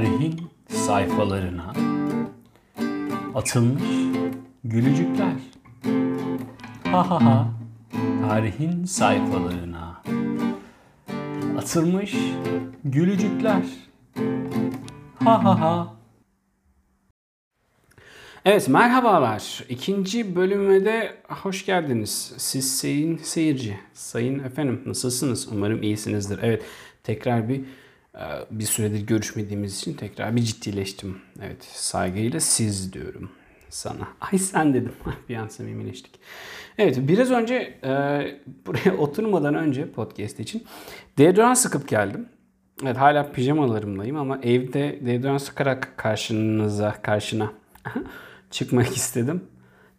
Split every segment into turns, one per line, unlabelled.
Tarihin sayfalarına atılmış gülücükler. Ha ha ha. Tarihin sayfalarına atılmış gülücükler. Ha ha ha. Evet merhabalar. İkinci bölüme de hoş geldiniz. Siz sayın seyirci, sayın efendim nasılsınız? Umarım iyisinizdir. Evet tekrar bir bir süredir görüşmediğimiz için tekrar bir ciddileştim. Evet saygıyla siz diyorum sana. Ay sen dedim. bir an samimileştik. Evet biraz önce e, buraya oturmadan önce podcast için deodorant sıkıp geldim. Evet hala pijamalarımdayım ama evde deodorant sıkarak karşınıza karşına çıkmak istedim.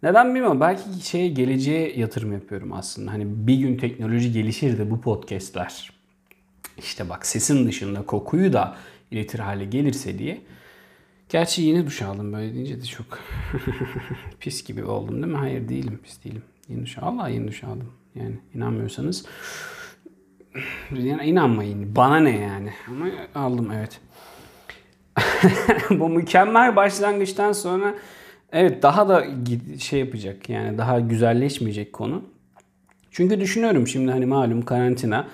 Neden bilmiyorum. Belki şeye geleceğe yatırım yapıyorum aslında. Hani bir gün teknoloji gelişir de bu podcastler işte bak sesin dışında kokuyu da iletir hale gelirse diye. Gerçi yine duş aldım böyle deyince de çok pis gibi oldum değil mi? Hayır değilim pis değilim. Yeni duş Allah yeni duş aldım. Yani inanmıyorsanız yani inanmayın. Bana ne yani? Ama aldım evet. Bu mükemmel başlangıçtan sonra evet daha da şey yapacak yani daha güzelleşmeyecek konu. Çünkü düşünüyorum şimdi hani malum karantina.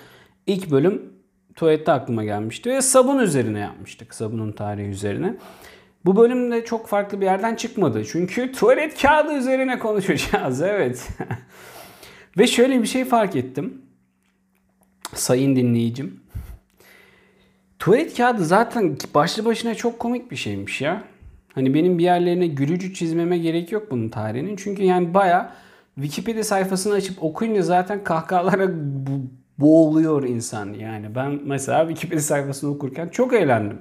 İlk bölüm tuvalette aklıma gelmişti ve sabun üzerine yapmıştık. Sabunun tarihi üzerine. Bu bölümde çok farklı bir yerden çıkmadı. Çünkü tuvalet kağıdı üzerine konuşacağız. Evet. ve şöyle bir şey fark ettim. Sayın dinleyicim. Tuvalet kağıdı zaten başlı başına çok komik bir şeymiş ya. Hani benim bir yerlerine gülücük çizmeme gerek yok bunun tarihinin. Çünkü yani baya Wikipedia sayfasını açıp okuyunca zaten kahkahalara boğuluyor insan yani. Ben mesela Wikipedia sayfasını okurken çok eğlendim.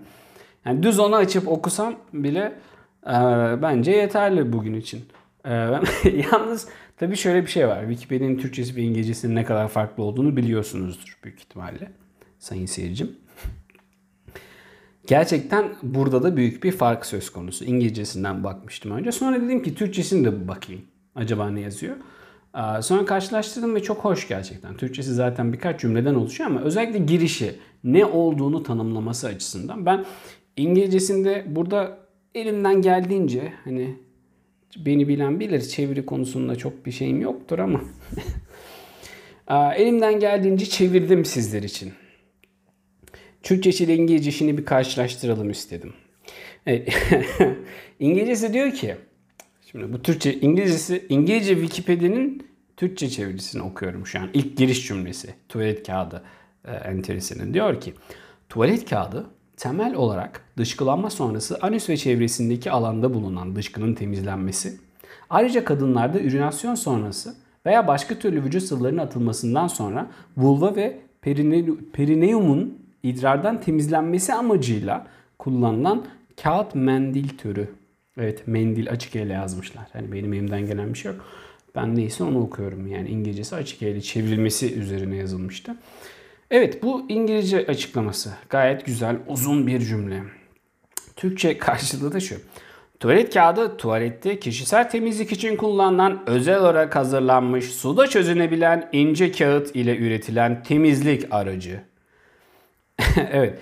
Yani düz onu açıp okusam bile e, bence yeterli bugün için. E, yalnız tabii şöyle bir şey var. Wikipedia'nın Türkçesi ve İngilizcesinin ne kadar farklı olduğunu biliyorsunuzdur büyük ihtimalle. Sayın seyircim. Gerçekten burada da büyük bir fark söz konusu. İngilizcesinden bakmıştım önce. Sonra dedim ki Türkçesini de bakayım. Acaba ne yazıyor? Sonra karşılaştırdım ve çok hoş gerçekten. Türkçesi zaten birkaç cümleden oluşuyor ama özellikle girişi ne olduğunu tanımlaması açısından ben İngilizcesinde burada elimden geldiğince hani beni bilen bilir çeviri konusunda çok bir şeyim yoktur ama elimden geldiğince çevirdim sizler için. Türkçesi ile İngilizcesini bir karşılaştıralım istedim. Evet. İngilizcesi diyor ki Şimdi bu Türkçe, İngilizcesi, İngilizce Wikipedia'nın Türkçe çevirisini okuyorum şu an. İlk giriş cümlesi. Tuvalet kağıdı e, enterisinin. Diyor ki, tuvalet kağıdı temel olarak dışkılanma sonrası anüs ve çevresindeki alanda bulunan dışkının temizlenmesi, ayrıca kadınlarda ürinasyon sonrası veya başka türlü vücut sıvılarının atılmasından sonra vulva ve perine, perineumun idrardan temizlenmesi amacıyla kullanılan kağıt mendil türü Evet mendil açık ele yazmışlar. Hani benim elimden gelen bir şey yok. Ben neyse onu okuyorum. Yani İngilizcesi açık ele çevrilmesi üzerine yazılmıştı. Evet bu İngilizce açıklaması. Gayet güzel uzun bir cümle. Türkçe karşılığı da şu. Tuvalet kağıdı tuvalette kişisel temizlik için kullanılan özel olarak hazırlanmış suda çözünebilen ince kağıt ile üretilen temizlik aracı. evet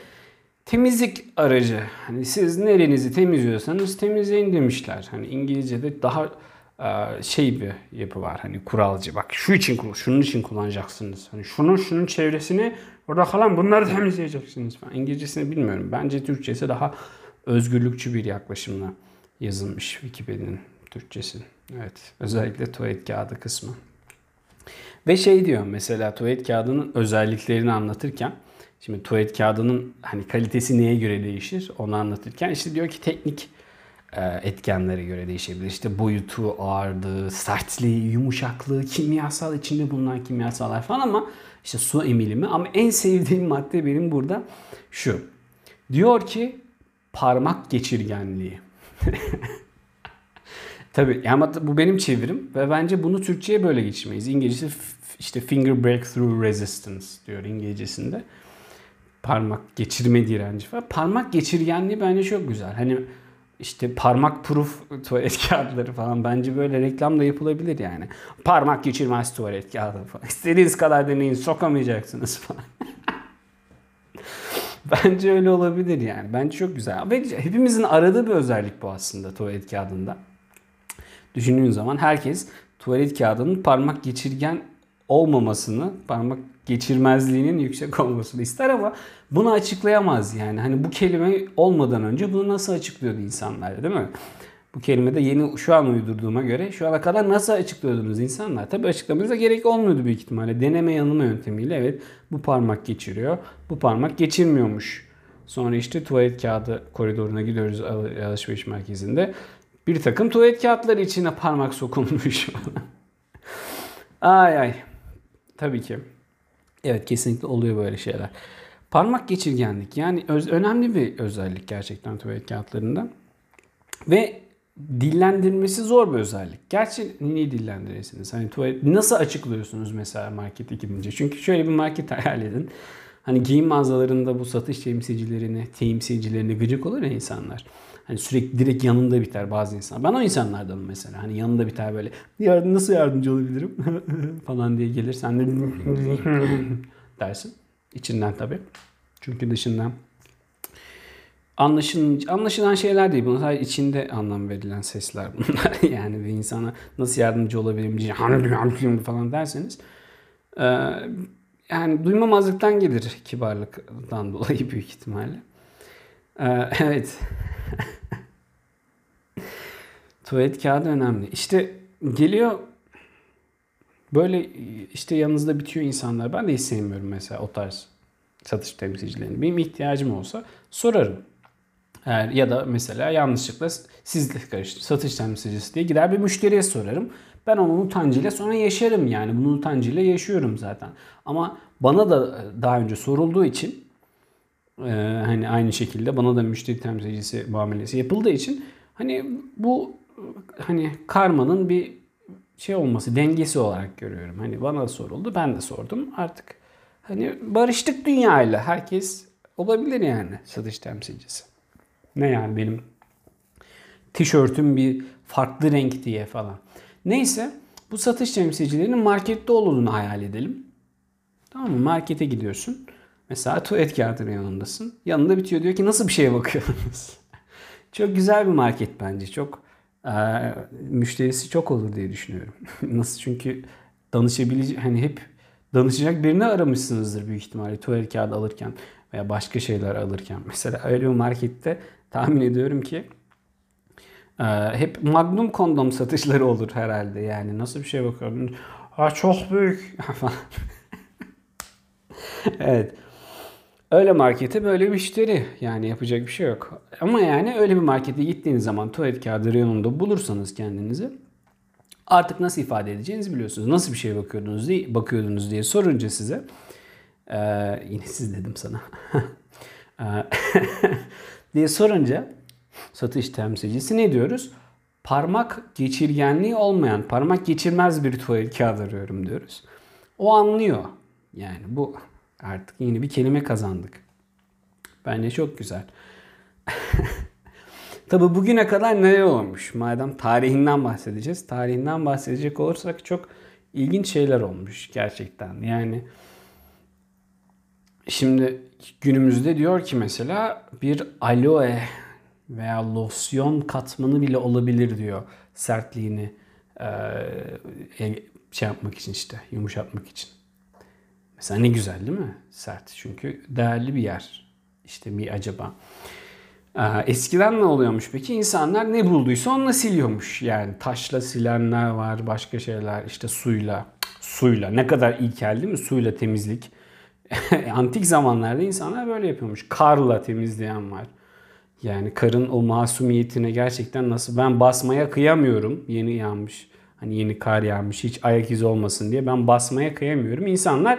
temizlik aracı. Hani siz nerenizi temizliyorsanız temizleyin demişler. Hani İngilizce'de daha e, şey bir yapı var. Hani kuralcı. Bak şu için şunun için kullanacaksınız. Hani şunun şunun çevresini orada kalan bunları temizleyeceksiniz falan. İngilizcesini bilmiyorum. Bence Türkçesi daha özgürlükçü bir yaklaşımla yazılmış Wikipedia'nın Türkçesi. Evet. Özellikle tuvalet kağıdı kısmı. Ve şey diyor mesela tuvalet kağıdının özelliklerini anlatırken Şimdi tuvalet kağıdının hani kalitesi neye göre değişir onu anlatırken işte diyor ki teknik e, etkenlere göre değişebilir. İşte boyutu, ağırlığı, sertliği, yumuşaklığı, kimyasal içinde bulunan kimyasallar falan ama işte su emilimi ama en sevdiğim madde benim burada şu. Diyor ki parmak geçirgenliği. Tabii ama bu benim çevirim ve bence bunu Türkçe'ye böyle geçirmeyiz. İngilizcesi işte finger breakthrough resistance diyor İngilizcesinde parmak geçirme direnci falan. Parmak geçirgenliği bence çok güzel. Hani işte parmak proof tuvalet kağıtları falan bence böyle reklam da yapılabilir yani. Parmak geçirmez tuvalet kağıdı falan. İstediğiniz kadar deneyin sokamayacaksınız falan. Bence öyle olabilir yani. Bence çok güzel. Ve hepimizin aradığı bir özellik bu aslında tuvalet kağıdında. Düşündüğün zaman herkes tuvalet kağıdının parmak geçirgen olmamasını, parmak geçirmezliğinin yüksek olmasını ister ama bunu açıklayamaz yani. Hani bu kelime olmadan önce bunu nasıl açıklıyordu insanlar değil mi? Bu kelime de yeni şu an uydurduğuma göre şu ana kadar nasıl açıklıyordunuz insanlar? Tabii açıklamanıza gerek olmuyordu büyük ihtimalle. Deneme yanılma yöntemiyle evet bu parmak geçiriyor, bu parmak geçirmiyormuş. Sonra işte tuvalet kağıdı koridoruna gidiyoruz alışveriş merkezinde. Bir takım tuvalet kağıtları içine parmak sokulmuş. ay ay. Tabii ki. Evet kesinlikle oluyor böyle şeyler. Parmak geçirgenlik yani öz, önemli bir özellik gerçekten tuvalet kağıtlarında. Ve dillendirmesi zor bir özellik. Gerçi niye dillendirirsiniz? Hani tuvalet nasıl açıklıyorsunuz mesela markete gidince? Çünkü şöyle bir market hayal edin. Hani giyim mağazalarında bu satış temsilcilerini, temsilcilerini gıcık olur ya insanlar. Hani sürekli direkt yanında biter bazı insan. Ben o insanlardanım mesela. Hani yanında biter böyle. Yardım, nasıl yardımcı olabilirim? falan diye gelir. Sen de dersin. İçinden tabii. Çünkü dışından anlaşın, anlaşılan şeyler değil. Bunlar sadece içinde anlam verilen sesler bunlar. yani bir insana nasıl yardımcı olabilirim falan derseniz yani duymamazlıktan gelir kibarlıktan dolayı büyük ihtimalle. evet. Tuvalet kağıdı önemli. İşte geliyor böyle işte yanınızda bitiyor insanlar. Ben de hiç sevmiyorum mesela o tarz satış temsilcilerini. Benim ihtiyacım olsa sorarım. Eğer, ya da mesela yanlışlıkla sizle karıştı satış temsilcisi diye gider bir müşteriye sorarım. Ben onun utancıyla sonra yaşarım yani. Bunun utancıyla yaşıyorum zaten. Ama bana da daha önce sorulduğu için e, hani aynı şekilde bana da müşteri temsilcisi muamelesi yapıldığı için hani bu hani karmanın bir şey olması, dengesi olarak görüyorum. Hani bana soruldu, ben de sordum. Artık hani barıştık dünyayla. Herkes olabilir yani satış temsilcisi. Ne yani benim tişörtüm bir farklı renk diye falan. Neyse bu satış temsilcilerinin markette olduğunu hayal edelim. Tamam mı? Markete gidiyorsun. Mesela tuvalet kağıdının yanındasın. Yanında bitiyor diyor ki nasıl bir şeye bakıyorsunuz? Çok güzel bir market bence. Çok e, müşterisi çok olur diye düşünüyorum. nasıl çünkü danışabilecek hani hep danışacak birini aramışsınızdır büyük ihtimalle tuvalet kağıdı alırken veya başka şeyler alırken. Mesela öyle bir markette tahmin ediyorum ki e, hep magnum kondom satışları olur herhalde. Yani nasıl bir şey bakıyorum. Ha çok büyük falan. evet. Öyle markete böyle müşteri. Yani yapacak bir şey yok. Ama yani öyle bir markete gittiğiniz zaman tuvalet kağıdı reyonunda bulursanız kendinizi artık nasıl ifade edeceğinizi biliyorsunuz. Nasıl bir şey bakıyordunuz diye, bakıyordunuz diye sorunca size ee, yine siz dedim sana diye sorunca satış temsilcisi ne diyoruz? Parmak geçirgenliği olmayan, parmak geçirmez bir tuvalet kağıdı arıyorum diyoruz. O anlıyor. Yani bu artık yeni bir kelime kazandık. Bence çok güzel. Tabi bugüne kadar neler olmuş? Madem tarihinden bahsedeceğiz. Tarihinden bahsedecek olursak çok ilginç şeyler olmuş gerçekten. Yani şimdi günümüzde diyor ki mesela bir aloe veya losyon katmanı bile olabilir diyor sertliğini şey yapmak için işte yumuşatmak için. Mesela ne güzel değil mi? Sert. Çünkü değerli bir yer. İşte mi acaba? Eskiden ne oluyormuş peki? İnsanlar ne bulduysa onunla siliyormuş. Yani taşla silenler var, başka şeyler işte suyla. Suyla. Ne kadar ilkel değil mi? Suyla temizlik. Antik zamanlarda insanlar böyle yapıyormuş. Karla temizleyen var. Yani karın o masumiyetine gerçekten nasıl ben basmaya kıyamıyorum. Yeni yağmış. Hani yeni kar yağmış hiç ayak izi olmasın diye ben basmaya kıyamıyorum. İnsanlar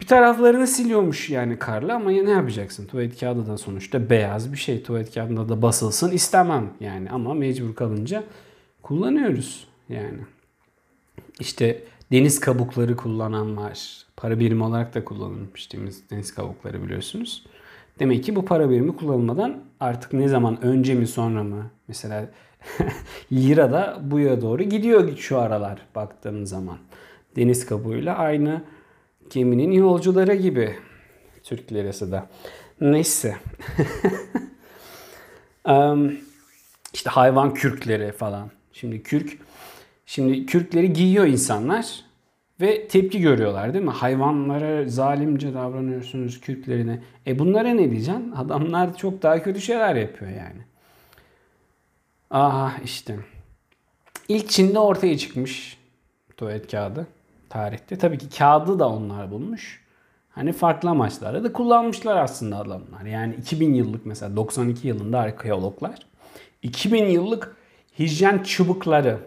bir taraflarını siliyormuş yani karla ama ne yapacaksın? Tuvalet kağıdı da sonuçta beyaz bir şey. Tuvalet kağıdında da basılsın istemem yani ama mecbur kalınca kullanıyoruz yani. İşte deniz kabukları kullanan var. Para birimi olarak da kullanılmış deniz kabukları biliyorsunuz. Demek ki bu para birimi kullanılmadan artık ne zaman önce mi sonra mı mesela lira da buya doğru gidiyor şu aralar baktığın zaman. Deniz kabuğuyla aynı geminin yolcuları gibi. Türk lirası da. Neyse. um, işte hayvan kürkleri falan. Şimdi kürk Şimdi kürkleri giyiyor insanlar ve tepki görüyorlar değil mi? Hayvanlara zalimce davranıyorsunuz kürklerine. E bunlara ne diyeceksin? Adamlar çok daha kötü şeyler yapıyor yani. Aha işte. İlk Çin'de ortaya çıkmış tuvalet kağıdı tarihte. Tabii ki kağıdı da onlar bulmuş. Hani farklı amaçlarda da kullanmışlar aslında adamlar. Yani 2000 yıllık mesela 92 yılında arkeologlar 2000 yıllık hijyen çubukları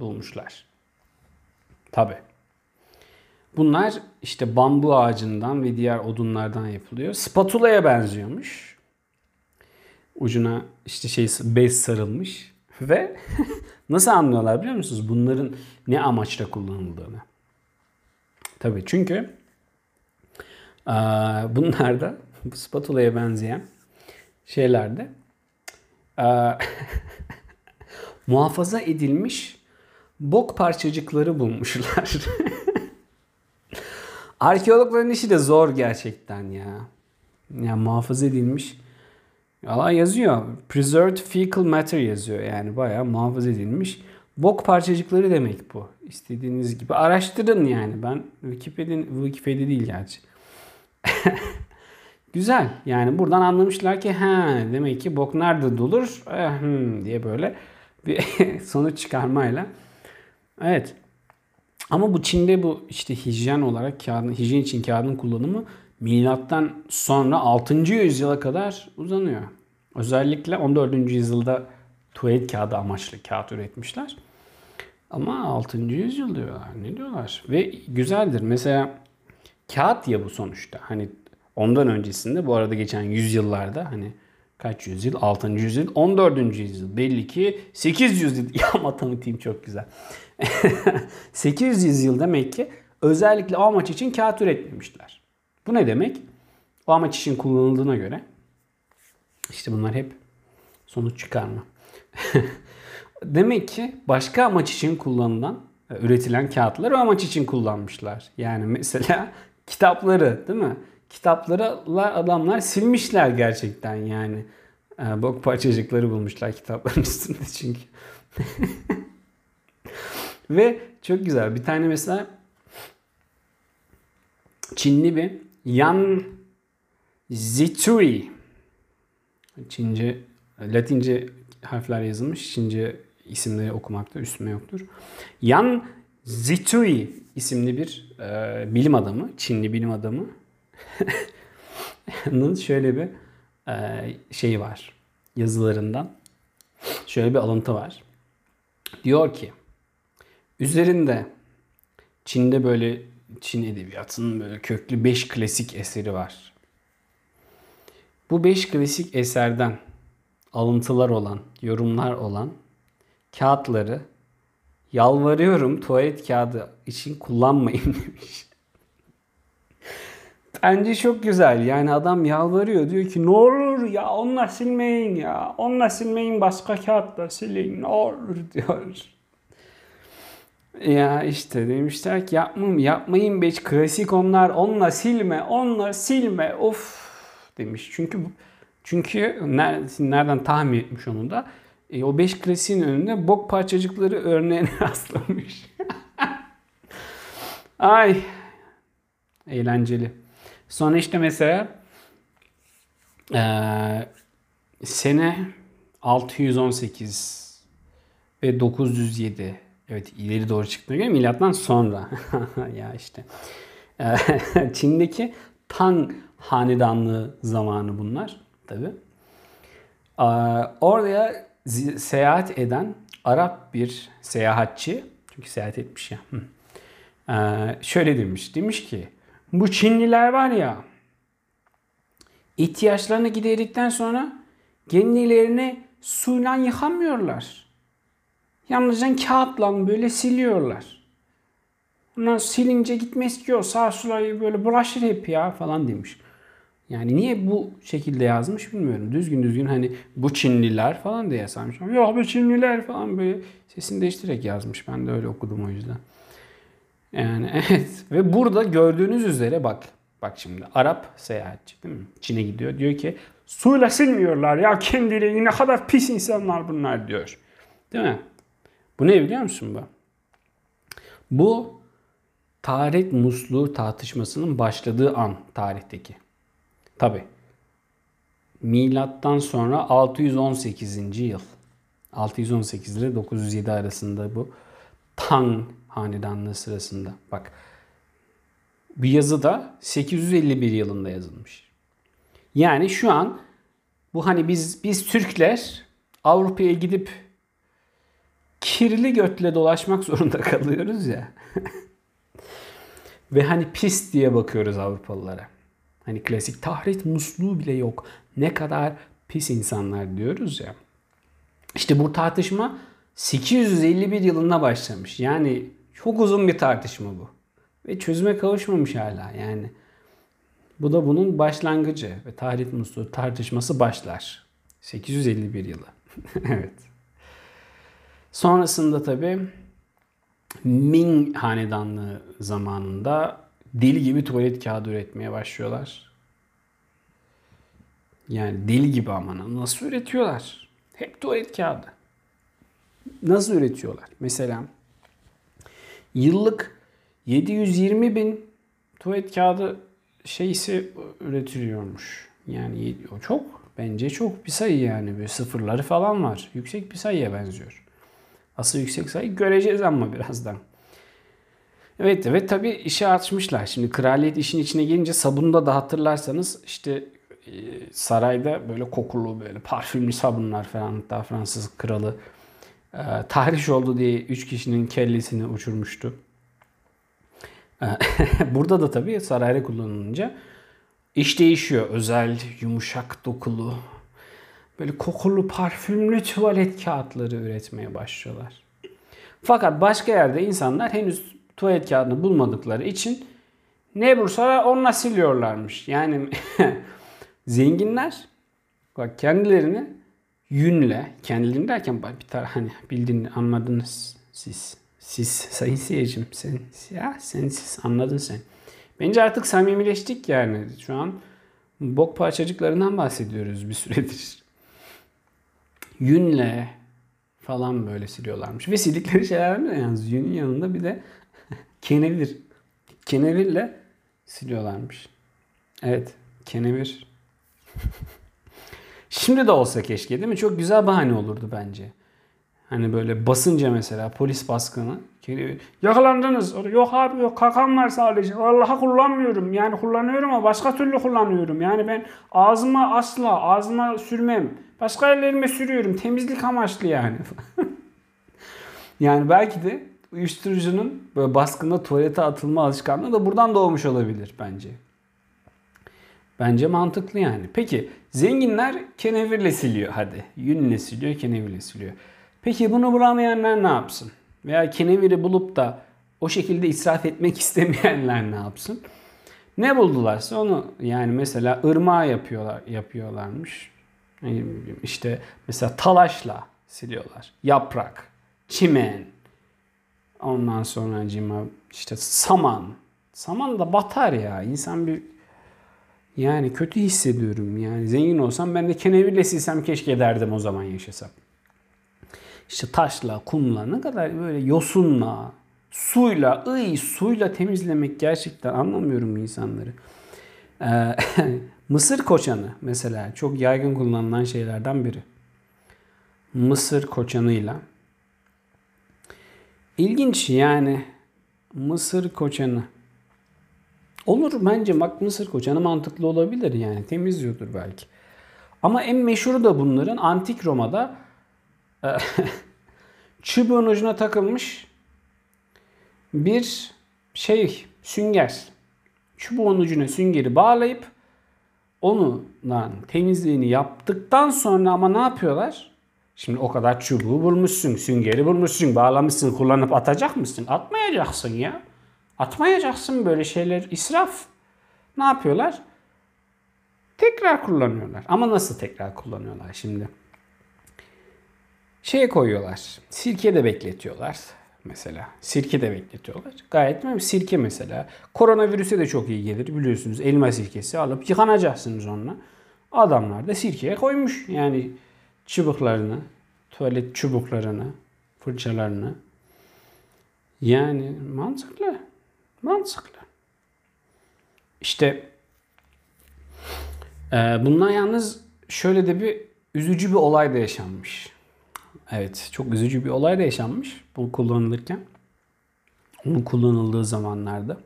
bulmuşlar. Tabi. Bunlar işte bambu ağacından ve diğer odunlardan yapılıyor. Spatula'ya benziyormuş. Ucuna işte şey bez sarılmış ve nasıl anlıyorlar biliyor musunuz? Bunların ne amaçla kullanıldığını. Tabi çünkü bunlar da bu spatula'ya benzeyen şeylerde muhafaza edilmiş bok parçacıkları bulmuşlar. Arkeologların işi de zor gerçekten ya. Yani muhafaza edilmiş. Allah yazıyor. Preserved fecal matter yazıyor. Yani bayağı muhafaza edilmiş. Bok parçacıkları demek bu. İstediğiniz gibi araştırın yani. Ben Wikipedia, Wikipedia değil gerçi. Güzel. Yani buradan anlamışlar ki ha demek ki bok nerede dolur eh, hmm, diye böyle bir sonuç çıkarmayla Evet. Ama bu Çin'de bu işte hijyen olarak kağıdın, hijyen için kağıdın kullanımı milattan sonra 6. yüzyıla kadar uzanıyor. Özellikle 14. yüzyılda tuvalet kağıdı amaçlı kağıt üretmişler. Ama 6. yüzyıl diyorlar. Ne diyorlar? Ve güzeldir. Mesela kağıt ya bu sonuçta. Hani ondan öncesinde bu arada geçen yüzyıllarda hani kaç yüzyıl? 6. yüzyıl, 14. yüzyıl. Belli ki 800 yıl. Ya matematiğim çok güzel. 800 yıl demek ki özellikle o amaç için kağıt üretmemişler. Bu ne demek? O amaç için kullanıldığına göre işte bunlar hep sonuç çıkarma. demek ki başka amaç için kullanılan, üretilen kağıtları amaç için kullanmışlar. Yani mesela kitapları değil mi? Kitapları adamlar silmişler gerçekten yani. Ee, bok parçacıkları bulmuşlar kitapların üstünde çünkü. Ve çok güzel. Bir tane mesela Çinli bir Yan Zituri Çince, Latince harfler yazılmış. Çince isimleri okumakta üstüme yoktur. Yan Zitui isimli bir e, bilim adamı, Çinli bilim adamı. şöyle bir e, şey var yazılarından. Şöyle bir alıntı var. Diyor ki Üzerinde Çin'de böyle Çin edebiyatının böyle köklü 5 klasik eseri var. Bu 5 klasik eserden alıntılar olan, yorumlar olan kağıtları yalvarıyorum tuvalet kağıdı için kullanmayın demiş. Bence çok güzel. Yani adam yalvarıyor. Diyor ki ne olur ya onunla silmeyin ya. Onunla silmeyin başka kağıtla silin ne olur diyor. Ya işte demişler ki yapmayın, yapmayın beş klasik onlar onunla silme onunla silme of demiş. Çünkü çünkü nereden tahmin etmiş onu da e, o beş klasiğin önünde bok parçacıkları örneğine rastlamış. Ay eğlenceli. Sonra işte mesela e, sene 618 ve 907 Evet ileri doğru çıktığına göre milattan sonra. ya işte. Ee, Çin'deki Tang hanedanlığı zamanı bunlar tabi. Ee, oraya seyahat eden Arap bir seyahatçi, çünkü seyahat etmiş ya, ee, şöyle demiş. Demiş ki bu Çinliler var ya ihtiyaçlarını giderdikten sonra kendilerini suyla yıkamıyorlar. Yalnızca kağıtla böyle siliyorlar. Ondan silince gitmez ki o sağ sulayı böyle bulaşır hep ya falan demiş. Yani niye bu şekilde yazmış bilmiyorum. Düzgün düzgün hani bu Çinliler falan diye yazmış. Yok bu Çinliler falan böyle sesini değiştirerek yazmış. Ben de öyle okudum o yüzden. Yani evet ve burada gördüğünüz üzere bak Bak şimdi Arap seyahatçi değil mi? Çin'e gidiyor. Diyor ki suyla silmiyorlar ya kendilerini ne kadar pis insanlar bunlar diyor. Değil mi? Bu ne biliyor musun bu? Bu tarih musluğu tartışmasının başladığı an tarihteki. Tabi. Milattan sonra 618. yıl. 618 ile 907 arasında bu Tang hanedanlığı sırasında. Bak bir yazı da 851 yılında yazılmış. Yani şu an bu hani biz biz Türkler Avrupa'ya gidip kirli götle dolaşmak zorunda kalıyoruz ya. Ve hani pis diye bakıyoruz Avrupalılara. Hani klasik tahrit musluğu bile yok. Ne kadar pis insanlar diyoruz ya. İşte bu tartışma 851 yılında başlamış. Yani çok uzun bir tartışma bu. Ve çözüme kavuşmamış hala yani. Bu da bunun başlangıcı ve tahrit musluğu tartışması başlar. 851 yılı. evet. Sonrasında tabi Ming hanedanlığı zamanında deli gibi tuvalet kağıdı üretmeye başlıyorlar. Yani deli gibi aman nasıl üretiyorlar? Hep tuvalet kağıdı. Nasıl üretiyorlar? Mesela yıllık 720 bin tuvalet kağıdı şeysi üretiliyormuş. Yani o çok bence çok bir sayı yani. Böyle sıfırları falan var. Yüksek bir sayıya benziyor. Asıl yüksek sayı göreceğiz ama birazdan. Evet evet tabi işe açmışlar. Şimdi kraliyet işin içine gelince sabunda da hatırlarsanız işte e, sarayda böyle kokulu böyle parfümlü sabunlar falan hatta Fransız kralı e, tahriş oldu diye 3 kişinin kellesini uçurmuştu. E, burada da tabii sarayda kullanılınca iş değişiyor. Özel, yumuşak dokulu, böyle kokulu, parfümlü tuvalet kağıtları üretmeye başlıyorlar. Fakat başka yerde insanlar henüz tuvalet kağıdını bulmadıkları için ne bulsalar onunla siliyorlarmış. Yani zenginler bak kendilerini yünle, kendilerini derken bir tane hani bildiğini anladınız siz. Siz sayın seyircim sen ya sen siz anladın sen. Bence artık samimileştik yani. Şu an bok parçacıklarından bahsediyoruz bir süredir. Yünle falan böyle siliyorlarmış. Ve sildikleri şeyler ne yalnız yünün yanında bir de kenevir. Kenevirle siliyorlarmış. Evet kenevir. Şimdi de olsa keşke değil mi? Çok güzel bahane olurdu bence. Hani böyle basınca mesela polis baskını. Yakalandınız. Yok abi yok kakam var sadece. Vallahi kullanmıyorum. Yani kullanıyorum ama başka türlü kullanıyorum. Yani ben ağzıma asla ağzıma sürmem. Başka yerlerime sürüyorum. Temizlik amaçlı yani. yani belki de uyuşturucunun böyle baskında tuvalete atılma alışkanlığı da buradan doğmuş olabilir bence. Bence mantıklı yani. Peki zenginler kenevirle siliyor hadi. Yünle siliyor, kenevirle siliyor. Peki bunu bulamayanlar ne yapsın? Veya keneviri bulup da o şekilde israf etmek istemeyenler ne yapsın? Ne buldularsa onu yani mesela ırmağa yapıyorlar yapıyorlarmış. İşte mesela talaşla siliyorlar. Yaprak, çimen. Ondan sonra cima işte saman. Saman da batar ya. İnsan bir yani kötü hissediyorum. Yani zengin olsam ben de kenevirle silsem keşke derdim o zaman yaşasam işte taşla, kumla ne kadar böyle yosunla, suyla, ıy suyla temizlemek gerçekten anlamıyorum insanları. Ee, mısır koçanı mesela çok yaygın kullanılan şeylerden biri. Mısır koçanıyla. İlginç yani mısır koçanı. Olur bence bak mısır koçanı mantıklı olabilir yani temizliyordur belki. Ama en meşhuru da bunların antik Roma'da çubuğun ucuna takılmış bir şey sünger. Çubuğun ucuna süngeri bağlayıp onunla temizliğini yaptıktan sonra ama ne yapıyorlar? Şimdi o kadar çubuğu bulmuşsun, süngeri bulmuşsun, bağlamışsın, kullanıp atacak mısın? Atmayacaksın ya. Atmayacaksın böyle şeyler israf. Ne yapıyorlar? Tekrar kullanıyorlar. Ama nasıl tekrar kullanıyorlar şimdi? şeye koyuyorlar. Sirke de bekletiyorlar. mesela. Sirke de bekletiyorlar. Gayet mi? Sirke mesela. Koronavirüse de çok iyi gelir biliyorsunuz. Elma sirkesi alıp yıkanacaksınız onunla. Adamlar da sirkeye koymuş. Yani çubuklarını, tuvalet çubuklarını, fırçalarını. Yani mantıklı. Mantıklı. İşte e, bundan yalnız şöyle de bir üzücü bir olay da yaşanmış. Evet çok üzücü bir olay da yaşanmış bu kullanılırken. Onun kullanıldığı zamanlarda.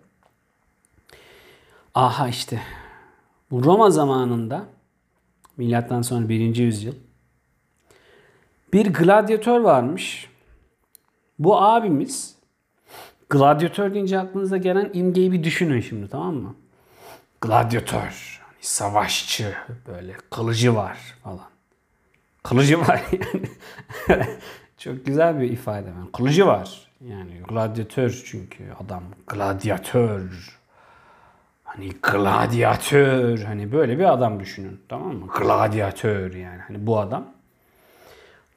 Aha işte bu Roma zamanında milattan sonra 1. yüzyıl bir gladyatör varmış. Bu abimiz gladyatör deyince aklınıza gelen imgeyi bir düşünün şimdi tamam mı? Gladyatör, hani savaşçı, böyle kılıcı var falan. Kılıcı var yani. Çok güzel bir ifade. Yani kılıcı var. Yani gladyatör çünkü adam gladyatör. Hani gladyatör. Hani böyle bir adam düşünün. Tamam mı? Gladyatör yani. Hani bu adam.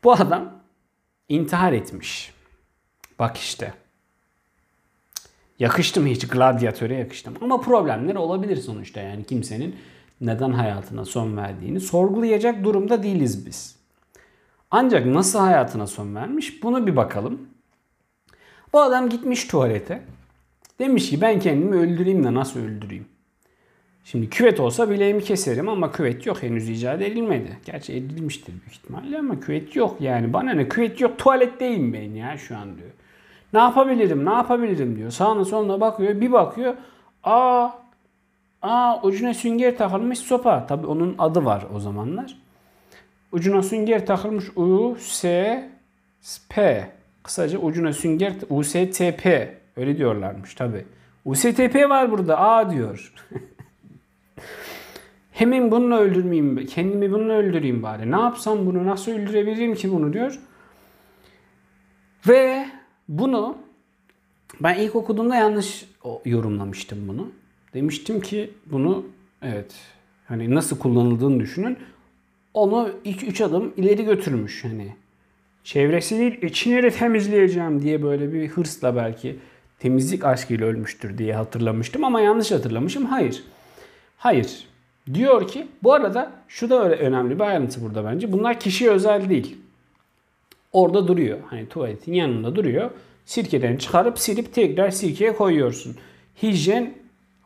Bu adam intihar etmiş. Bak işte. Yakıştı mı hiç? Gladyatöre yakıştım. Ama problemler olabilir sonuçta. Yani kimsenin neden hayatına son verdiğini sorgulayacak durumda değiliz biz. Ancak nasıl hayatına son vermiş bunu bir bakalım. Bu adam gitmiş tuvalete. Demiş ki ben kendimi öldüreyim de nasıl öldüreyim? Şimdi küvet olsa bileğimi keserim ama küvet yok henüz icat edilmedi. Gerçi edilmiştir büyük ihtimalle ama küvet yok yani. Bana ne küvet yok tuvaletteyim ben ya şu an diyor. Ne yapabilirim ne yapabilirim diyor. Sağına soluna bakıyor bir bakıyor. Aa, aa ucuna sünger takılmış sopa. Tabi onun adı var o zamanlar. Ucuna sünger takılmış U, S, P. Kısaca ucuna sünger USTP. Öyle diyorlarmış tabi. USTP var burada A diyor. Hemen bununla öldürmeyeyim, kendimi bununla öldüreyim bari. Ne yapsam bunu, nasıl öldürebilirim ki bunu diyor. Ve bunu ben ilk okuduğumda yanlış yorumlamıştım bunu. Demiştim ki bunu evet hani nasıl kullanıldığını düşünün. Onu 2-3 adım ileri götürmüş hani. Çevresi değil içini de temizleyeceğim diye böyle bir hırsla belki temizlik aşkıyla ölmüştür diye hatırlamıştım ama yanlış hatırlamışım. Hayır. Hayır. Diyor ki bu arada şu da öyle önemli bir ayrıntı burada bence. Bunlar kişiye özel değil. Orada duruyor. Hani tuvaletin yanında duruyor. Sirkeden çıkarıp silip tekrar sirkeye koyuyorsun. Hijyen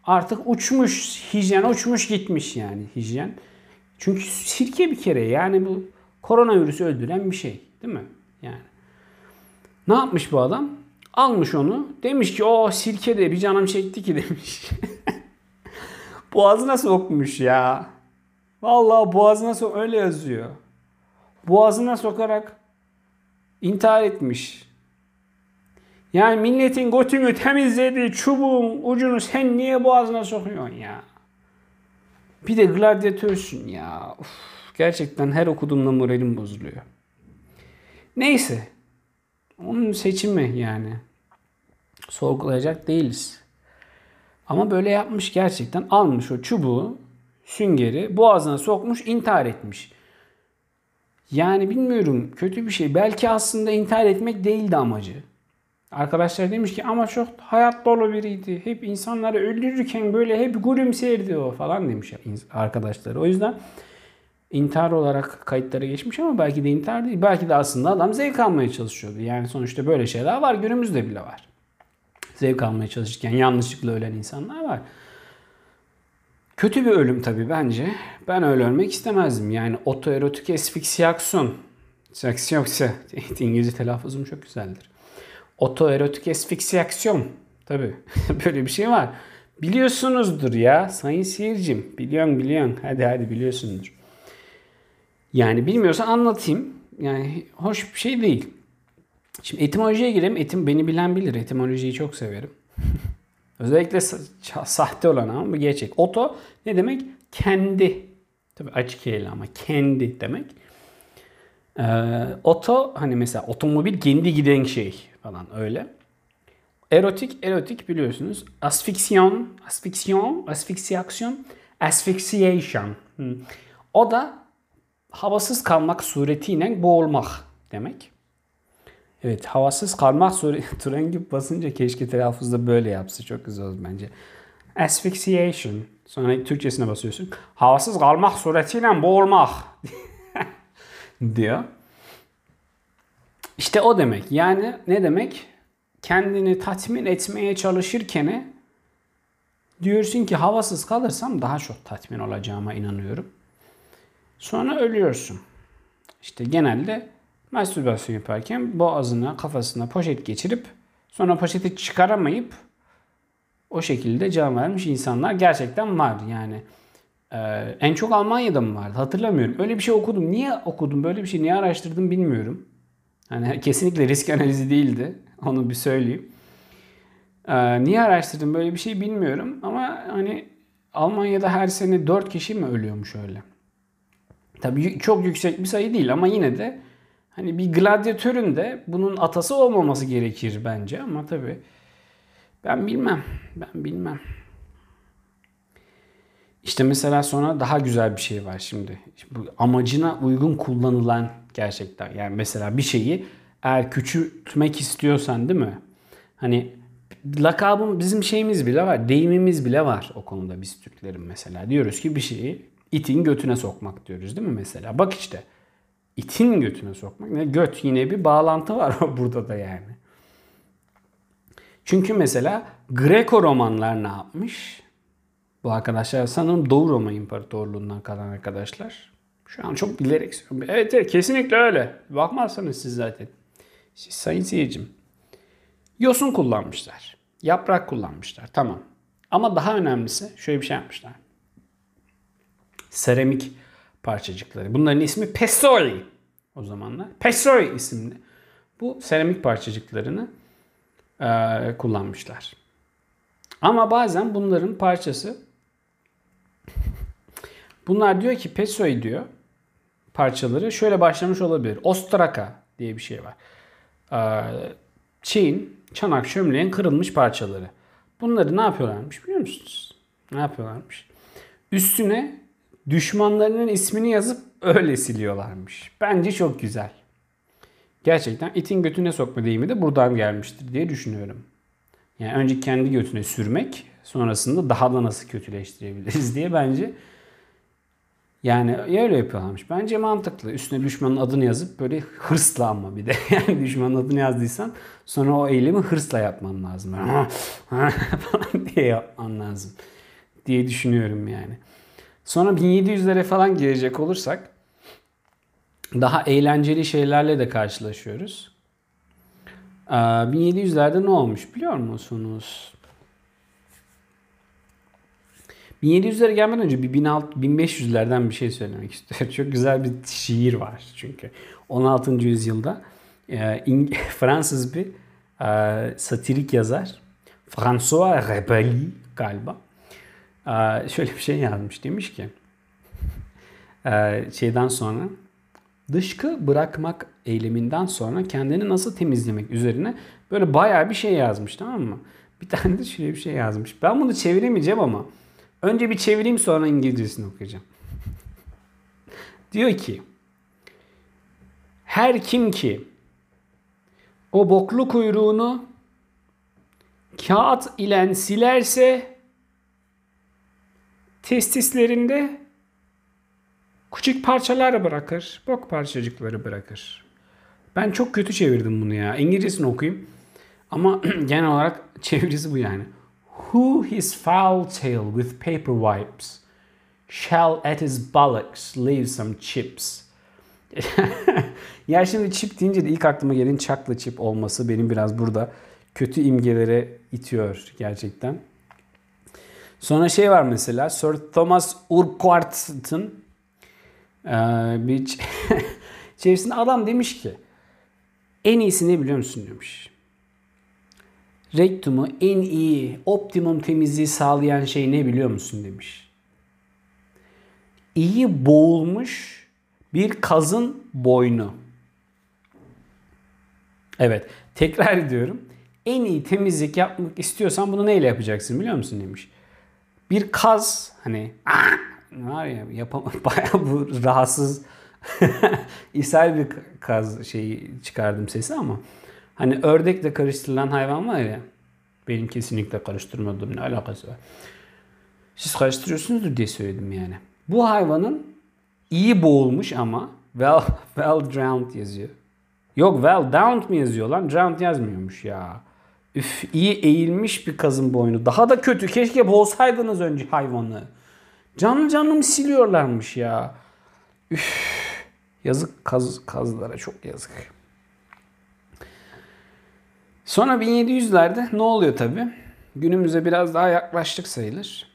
artık uçmuş. Hijyen uçmuş gitmiş yani hijyen. Çünkü sirke bir kere yani bu koronavirüsü öldüren bir şey. Değil mi? Yani. Ne yapmış bu adam? Almış onu. Demiş ki o sirke de bir canım çekti ki demiş. Boğazına sokmuş ya. Vallahi boğazına sok öyle yazıyor. Boğazına sokarak intihar etmiş. Yani milletin götünü temizlediği çubuğun ucunu sen niye boğazına sokuyorsun ya? Bir de gladyatörsün ya. Uf, gerçekten her okuduğumda moralim bozuluyor. Neyse. Onun seçimi yani. Sorgulayacak değiliz. Ama böyle yapmış gerçekten. Almış o çubuğu, süngeri boğazına sokmuş, intihar etmiş. Yani bilmiyorum kötü bir şey. Belki aslında intihar etmek değildi amacı. Arkadaşlar demiş ki ama çok hayat dolu biriydi. Hep insanları öldürürken böyle hep gülümserdi o falan demiş arkadaşlar. O yüzden intihar olarak kayıtlara geçmiş ama belki de intihar değil. Belki de aslında adam zevk almaya çalışıyordu. Yani sonuçta böyle şeyler var. Günümüzde bile var. Zevk almaya çalışırken yanlışlıkla ölen insanlar var. Kötü bir ölüm tabii bence. Ben öyle ölmek istemezdim. Yani otoerotik esfiksiyasyon. Seksiyoksa. İngilizce telaffuzum çok güzeldir. Otoerotik esfiksiyasyon. Tabii böyle bir şey var. Biliyorsunuzdur ya sayın seyircim. Biliyorsun biliyorsun. Hadi hadi biliyorsundur. Yani bilmiyorsan anlatayım. Yani hoş bir şey değil. Şimdi etimolojiye girelim. Etim beni bilen bilir. Etimolojiyi çok severim. Özellikle sahte olan ama bu gerçek. Oto ne demek? Kendi. Tabii açık eyle ama kendi demek. Ee, oto hani mesela otomobil kendi giden şey falan öyle. Erotik, erotik biliyorsunuz. Asfiksiyon, asfiksiyon, asfiksiyasyon, asphyxiation. Hmm. O da havasız kalmak suretiyle boğulmak demek. Evet havasız kalmak gibi basınca keşke telaffuzda böyle yapsa. Çok güzel olur bence. Asphyxiation. Sonra Türkçesine basıyorsun. Havasız kalmak suretiyle boğulmak. diyor. İşte o demek. Yani ne demek? Kendini tatmin etmeye çalışırken diyorsun ki havasız kalırsam daha çok tatmin olacağıma inanıyorum. Sonra ölüyorsun. İşte genelde mastürbasyon yaparken boğazına, kafasına poşet geçirip sonra poşeti çıkaramayıp o şekilde can vermiş insanlar gerçekten var. Yani e, en çok Almanya'da mı vardı hatırlamıyorum. Öyle bir şey okudum. Niye okudum? Böyle bir şey niye araştırdım bilmiyorum. Hani kesinlikle risk analizi değildi. Onu bir söyleyeyim. Ee, niye araştırdım böyle bir şey bilmiyorum. Ama hani Almanya'da her sene 4 kişi mi ölüyormuş öyle. Tabii çok yüksek bir sayı değil ama yine de hani bir gladyatörün de bunun atası olmaması gerekir bence ama tabii ben bilmem. Ben bilmem. İşte mesela sonra daha güzel bir şey var şimdi. Bu amacına uygun kullanılan gerçekten. Yani mesela bir şeyi eğer küçültmek istiyorsan değil mi? Hani lakabım bizim şeyimiz bile var. Deyimimiz bile var o konuda biz Türklerin mesela. Diyoruz ki bir şeyi itin götüne sokmak diyoruz değil mi mesela? Bak işte itin götüne sokmak. Ne göt yine bir bağlantı var burada da yani. Çünkü mesela Greco romanlar ne yapmış? Bu arkadaşlar sanırım Doğu Roma İmparatorluğundan kalan arkadaşlar. Şu an çok bilerek söylüyorum. Evet evet kesinlikle öyle. Bakmazsanız siz zaten. Siz sayın seyircim. Yosun kullanmışlar. Yaprak kullanmışlar. Tamam. Ama daha önemlisi şöyle bir şey yapmışlar. Seramik parçacıkları. Bunların ismi Pessori o zamanlar. Pessori isimli. Bu seramik parçacıklarını e, kullanmışlar. Ama bazen bunların parçası bunlar diyor ki Pessori diyor parçaları şöyle başlamış olabilir. Ostraka diye bir şey var. Ee, Çin, çanak çömleğin kırılmış parçaları. Bunları ne yapıyorlarmış biliyor musunuz? Ne yapıyorlarmış? Üstüne düşmanlarının ismini yazıp öyle siliyorlarmış. Bence çok güzel. Gerçekten itin götüne sokma deyimi de buradan gelmiştir diye düşünüyorum. Yani önce kendi götüne sürmek, sonrasında daha da nasıl kötüleştirebiliriz diye bence yani öyle yapıyorlarmış. Bence mantıklı. Üstüne düşmanın adını yazıp böyle hırsla ama bir de. Yani düşmanın adını yazdıysan sonra o eylemi hırsla yapman lazım. falan diye yapman lazım. Diye düşünüyorum yani. Sonra 1700'lere falan girecek olursak daha eğlenceli şeylerle de karşılaşıyoruz. 1700'lerde ne olmuş biliyor musunuz? 1700'lere gelmeden önce bir 1500'lerden bir şey söylemek istiyorum. Çok güzel bir şiir var çünkü. 16. yüzyılda e, Fransız bir e, satirik yazar François Rabelais galiba şöyle bir şey yazmış. Demiş ki şeyden sonra dışkı bırakmak eyleminden sonra kendini nasıl temizlemek üzerine böyle bayağı bir şey yazmış tamam mı? Bir tane de şöyle bir şey yazmış. Ben bunu çeviremeyeceğim ama Önce bir çevireyim sonra İngilizcesini okuyacağım. Diyor ki her kim ki o boklu kuyruğunu kağıt ile silerse testislerinde küçük parçalar bırakır. Bok parçacıkları bırakır. Ben çok kötü çevirdim bunu ya. İngilizcesini okuyayım. Ama genel olarak çevirisi bu yani. Who his foul tail with paper wipes shall at his bullocks leave some chips. ya şimdi chip deyince de ilk aklıma gelen çakla chip olması benim biraz burada kötü imgelere itiyor gerçekten. Sonra şey var mesela Sir Thomas Urquhart'ın e, bir çevirisinde adam demiş ki en iyisi ne biliyor musun demiş rektumu en iyi, optimum temizliği sağlayan şey ne biliyor musun demiş. İyi boğulmuş bir kazın boynu. Evet, tekrar ediyorum. En iyi temizlik yapmak istiyorsan bunu neyle yapacaksın biliyor musun demiş. Bir kaz hani var ya yapam bayağı bu rahatsız ishal bir kaz şeyi çıkardım sesi ama Hani ördekle karıştırılan hayvan var ya. Benim kesinlikle karıştırmadığım ne alakası var. Siz karıştırıyorsunuzdur diye söyledim yani. Bu hayvanın iyi boğulmuş ama well, well drowned yazıyor. Yok well downed mi yazıyor lan? Drowned yazmıyormuş ya. Üf iyi eğilmiş bir kazın boynu. Daha da kötü. Keşke boğsaydınız önce hayvanı. Canlı canlı mı siliyorlarmış ya. Üf. Yazık kaz, kazlara çok yazık. Sonra 1700'lerde ne oluyor tabi? Günümüze biraz daha yaklaştık sayılır.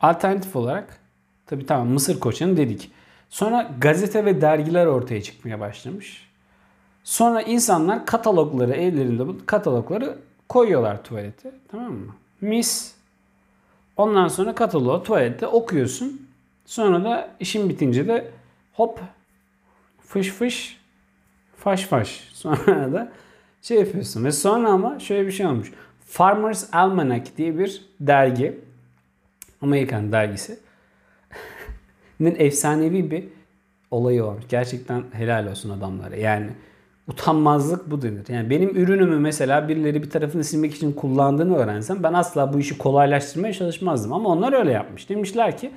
Alternatif olarak tabi tamam Mısır koçanı dedik. Sonra gazete ve dergiler ortaya çıkmaya başlamış. Sonra insanlar katalogları evlerinde bu katalogları koyuyorlar tuvalete. Tamam mı? Mis. Ondan sonra kataloğu tuvalette okuyorsun. Sonra da işin bitince de hop fış fış faş faş. Sonra da şey yapıyorsun. Ve sonra ama şöyle bir şey olmuş. Farmers Almanac diye bir dergi. Amerikan dergisi. efsanevi bir olayı olmuş. Gerçekten helal olsun adamlara. Yani utanmazlık bu denir. Yani benim ürünümü mesela birileri bir tarafını silmek için kullandığını öğrensem ben asla bu işi kolaylaştırmaya çalışmazdım. Ama onlar öyle yapmış. Demişler ki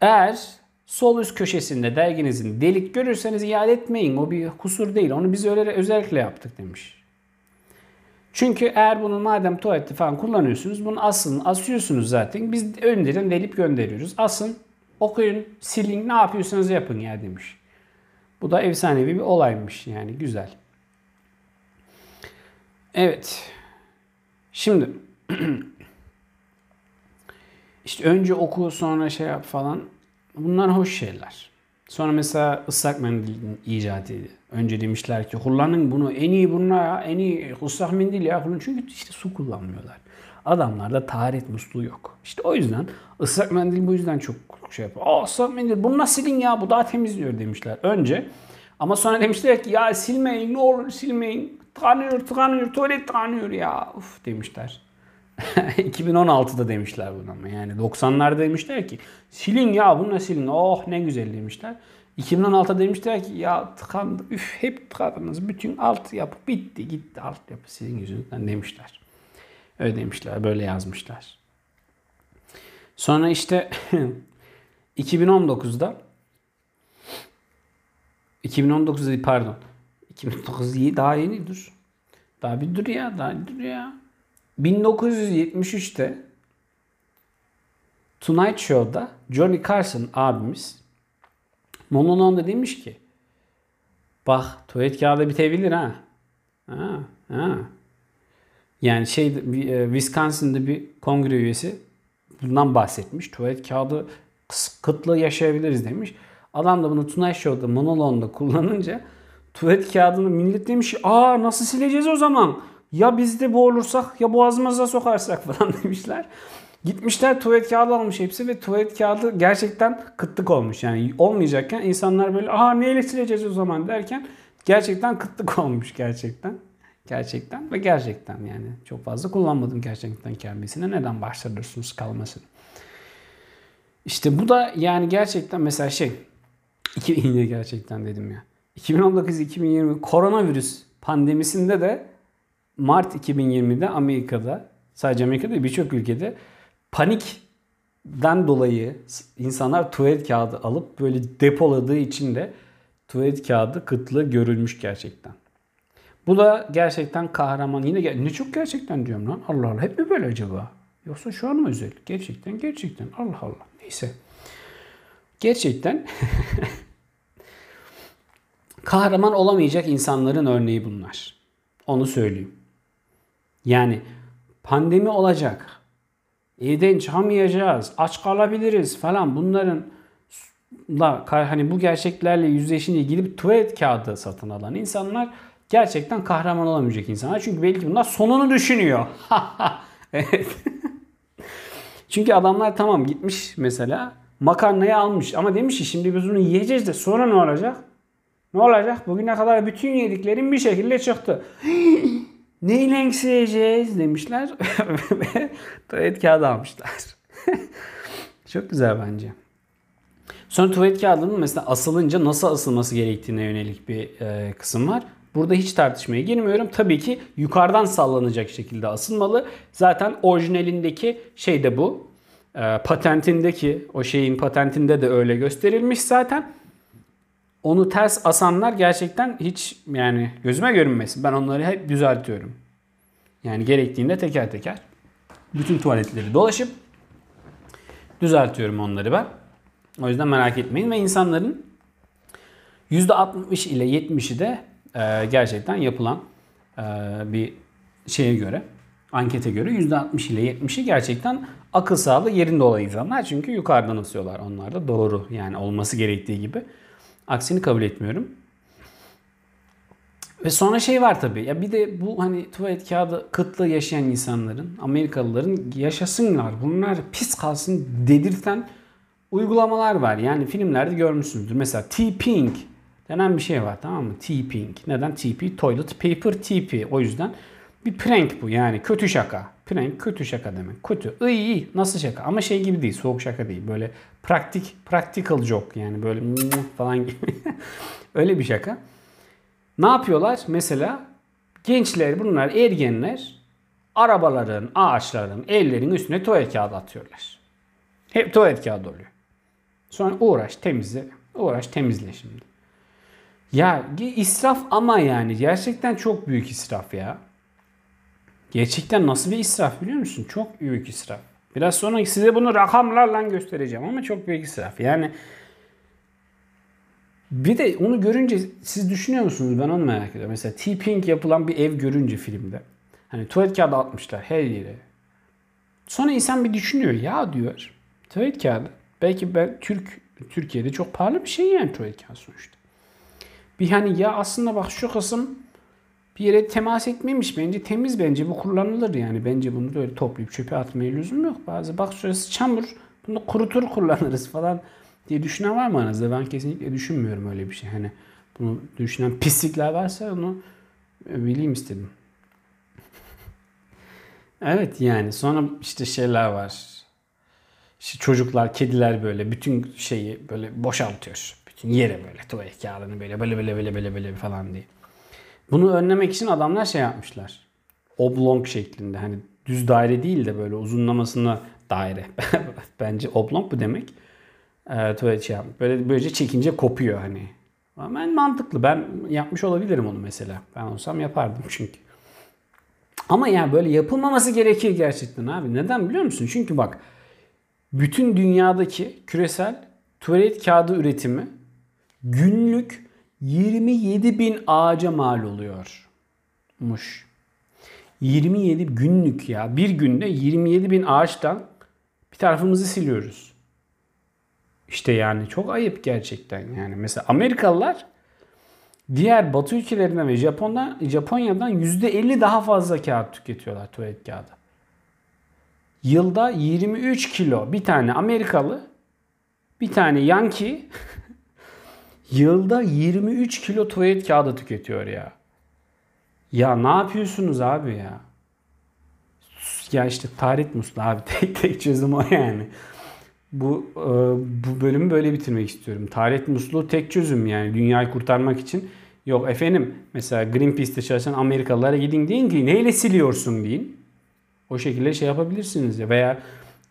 eğer sol üst köşesinde derginizin delik görürseniz iade etmeyin. O bir kusur değil. Onu biz öyle özellikle yaptık demiş. Çünkü eğer bunu madem tuvalette falan kullanıyorsunuz bunu asın, asıyorsunuz zaten. Biz önceden delip gönderiyoruz. Asın, okuyun, silin, ne yapıyorsanız yapın ya demiş. Bu da efsanevi bir olaymış yani güzel. Evet. Şimdi işte önce oku sonra şey yap falan. Bunlar hoş şeyler. Sonra mesela ıslak mendilin icadıydı. Önce demişler ki kullanın bunu en iyi bununla ya en iyi ıslak mendil ya kullanın. Çünkü işte su kullanmıyorlar. Adamlarda taharet musluğu yok. İşte o yüzden ıslak mendil bu yüzden çok şey yapıyor. Aa ıslak mendil bunu silin ya bu daha temizliyor demişler önce. Ama sonra demişler ki ya silmeyin ne olur silmeyin. Tıkanıyor tıkanıyor tuvalet tıkanıyor ya. Uf demişler. 2016'da demişler bunu ama yani 90'larda demişler ki silin ya bunu silin oh ne güzel demişler. 2016'da demişler ki ya tıkandı üf hep tıkadınız bütün alt yapı bitti gitti alt yapı sizin yüzünüzden demişler. Öyle demişler böyle yazmışlar. Sonra işte 2019'da 2019'da pardon 2009 daha yeni dur. Daha bir dur ya daha bir dur ya. 1973'te Tonight Show'da Johnny Carson abimiz monoloğunda demiş ki bak tuvalet kağıdı bitebilir ha. Ha, ha. Yani şey e, Wisconsin'da bir kongre üyesi bundan bahsetmiş. Tuvalet kağıdı kıtlığı yaşayabiliriz demiş. Adam da bunu Tonight Show'da monoloğunda kullanınca tuvalet kağıdını millet demiş aa nasıl sileceğiz o zaman? Ya biz de boğulursak ya boğazımıza sokarsak falan demişler. Gitmişler tuvalet kağıdı almış hepsi ve tuvalet kağıdı gerçekten kıtlık olmuş. Yani olmayacakken insanlar böyle aha neyle sileceğiz o zaman derken gerçekten kıtlık olmuş gerçekten. Gerçekten ve gerçekten yani çok fazla kullanmadım gerçekten kelimesine. Neden başlarırsınız kalmasını? İşte bu da yani gerçekten mesela şey iki gerçekten dedim ya. 2019-2020 koronavirüs pandemisinde de Mart 2020'de Amerika'da sadece Amerika'da birçok ülkede panikten dolayı insanlar tuvalet kağıdı alıp böyle depoladığı için de tuvalet kağıdı kıtlığı görülmüş gerçekten. Bu da gerçekten kahraman. Yine ne çok gerçekten diyorum lan. Allah Allah. Hep mi böyle acaba? Yoksa şu an mı özel? Gerçekten gerçekten. Allah Allah. Neyse. Gerçekten kahraman olamayacak insanların örneği bunlar. Onu söyleyeyim. Yani pandemi olacak. Evden çıkamayacağız. Aç kalabiliriz falan. Bunların da hani bu gerçeklerle yüzleşince gidip tuvalet kağıdı satın alan insanlar gerçekten kahraman olamayacak insanlar. Çünkü belki bunlar sonunu düşünüyor. evet. Çünkü adamlar tamam gitmiş mesela makarnayı almış ama demiş ki şimdi biz bunu yiyeceğiz de sonra ne olacak? Ne olacak? Bugüne kadar bütün yediklerim bir şekilde çıktı. Neyle sileceğiz demişler ve tuvalet kağıdı almışlar. Çok güzel bence. Sonra tuvalet kağıdının mesela asılınca nasıl asılması gerektiğine yönelik bir e, kısım var. Burada hiç tartışmaya girmiyorum. Tabii ki yukarıdan sallanacak şekilde asılmalı. Zaten orijinalindeki şey de bu. E, patentindeki o şeyin patentinde de öyle gösterilmiş zaten. Onu ters asanlar gerçekten hiç yani gözüme görünmesin. Ben onları hep düzeltiyorum. Yani gerektiğinde teker teker bütün tuvaletleri dolaşıp düzeltiyorum onları ben. O yüzden merak etmeyin ve insanların %60 ile 70'i de e, gerçekten yapılan e, bir şeye göre, ankete göre %60 ile 70'i gerçekten akıl sağlığı yerinde olan insanlar. Çünkü yukarıdan asıyorlar onlar da doğru yani olması gerektiği gibi. Aksini kabul etmiyorum. Ve sonra şey var tabii. Ya bir de bu hani tuvalet kağıdı kıtlığı yaşayan insanların, Amerikalıların yaşasınlar. Bunlar pis kalsın dedirten uygulamalar var. Yani filmlerde görmüşsünüzdür. Mesela T-Pink denen bir şey var tamam mı? T-Pink. Neden? TP? Toilet Paper TP. O yüzden bir prank bu yani kötü şaka. Prank kötü şaka demek. Kötü. İyi iyi. Nasıl şaka? Ama şey gibi değil. Soğuk şaka değil. Böyle praktik, practical joke yani böyle falan gibi. Öyle bir şaka. Ne yapıyorlar? Mesela gençler bunlar ergenler arabaların, ağaçların, ellerin üstüne tuvalet kağıdı atıyorlar. Hep tuvalet kağıdı oluyor. Sonra uğraş temizle. Uğraş temizle şimdi. Ya israf ama yani gerçekten çok büyük israf ya. Gerçekten nasıl bir israf biliyor musun? Çok büyük israf. Biraz sonra size bunu rakamlarla göstereceğim ama çok büyük israf. Yani bir de onu görünce siz düşünüyor musunuz? Ben onu merak ediyorum. Mesela T-Pink yapılan bir ev görünce filmde. Hani tuvalet kağıdı atmışlar her yere. Sonra insan bir düşünüyor. Ya diyor tuvalet kağıdı. Belki ben Türk Türkiye'de çok pahalı bir şey yani tuvalet kağıdı sonuçta. Bir hani ya aslında bak şu kısım bir yere temas etmemiş bence temiz bence bu kullanılır yani. Bence bunu böyle toplayıp çöpe atmaya lüzum yok. Bazı bak şurası çamur bunu kurutur kullanırız falan diye düşünen var mı aranızda? Ben kesinlikle düşünmüyorum öyle bir şey. Hani bunu düşünen pislikler varsa onu bileyim istedim. evet yani sonra işte şeyler var. İşte çocuklar kediler böyle bütün şeyi böyle boşaltıyor yere böyle tuvalet kağıdını böyle böyle böyle böyle böyle böyle falan diye. Bunu önlemek için adamlar şey yapmışlar. Oblong şeklinde hani düz daire değil de böyle uzunlamasına daire. Bence oblong bu demek. Ee, tuvalet şey yapmış. Böyle böylece çekince kopuyor hani. Ama ben mantıklı. Ben yapmış olabilirim onu mesela. Ben olsam yapardım çünkü. Ama yani böyle yapılmaması gerekir gerçekten abi. Neden biliyor musun? Çünkü bak bütün dünyadaki küresel tuvalet kağıdı üretimi günlük 27 bin ağaca mal oluyormuş. 27 günlük ya. Bir günde 27 bin ağaçtan bir tarafımızı siliyoruz. İşte yani çok ayıp gerçekten yani. Mesela Amerikalılar diğer batı ülkelerinden ve Japon'dan, Japonya'dan %50 daha fazla kağıt tüketiyorlar tuvalet kağıdı. Yılda 23 kilo bir tane Amerikalı bir tane Yankee Yılda 23 kilo tuvalet kağıdı tüketiyor ya. Ya ne yapıyorsunuz abi ya? Ya işte tarih muslu abi tek tek çözüm o yani. Bu e, bu bölümü böyle bitirmek istiyorum. Tarih musluğu tek çözüm yani dünyayı kurtarmak için. Yok efendim mesela Greenpeace'te çalışan Amerikalılara gidin deyin ki neyle siliyorsun deyin. O şekilde şey yapabilirsiniz ya veya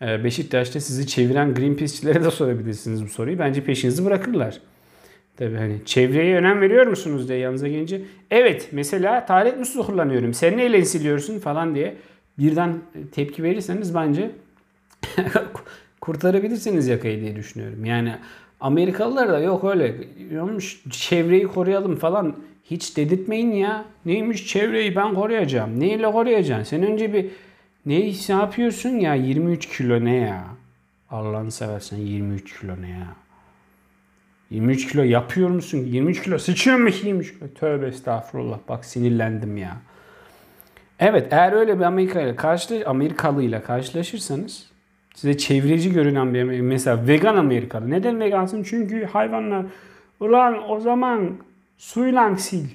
e, Beşiktaş'ta sizi çeviren Greenpeace'çilere de sorabilirsiniz bu soruyu. Bence peşinizi bırakırlar. Tabii hani çevreye önem veriyor musunuz diye yanınıza gelince. Evet mesela taharet musluğu kullanıyorum. Sen neyle siliyorsun falan diye birden tepki verirseniz bence kurtarabilirsiniz yakayı diye düşünüyorum. Yani Amerikalılar da yok öyle olmuş çevreyi koruyalım falan hiç dedirtmeyin ya. Neymiş çevreyi ben koruyacağım. Neyle koruyacaksın? Sen önce bir ne, ne yapıyorsun ya 23 kilo ne ya? Allah'ını seversen 23 kilo ne ya? 23 kilo yapıyor musun? 23 kilo sıçıyor mu 23 kilo? Tövbe estağfurullah. Bak sinirlendim ya. Evet eğer öyle bir Amerika ile karşı Amerikalı ile karşılaşırsanız size çevreci görünen bir mesela vegan Amerikalı. Neden vegansın? Çünkü hayvanlar ulan o zaman suyla sil.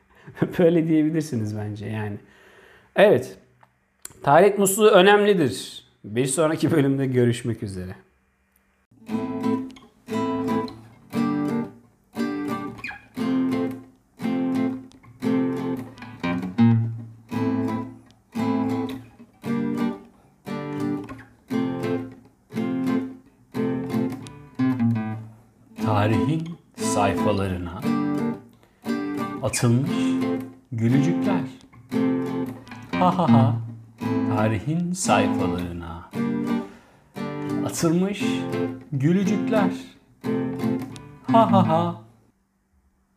Böyle diyebilirsiniz bence yani. Evet. Tarih musluğu önemlidir. Bir sonraki bölümde görüşmek üzere.
Atılmış gülücükler. Ha ha ha. Tarihin sayfalarına atılmış gülücükler. Ha ha ha.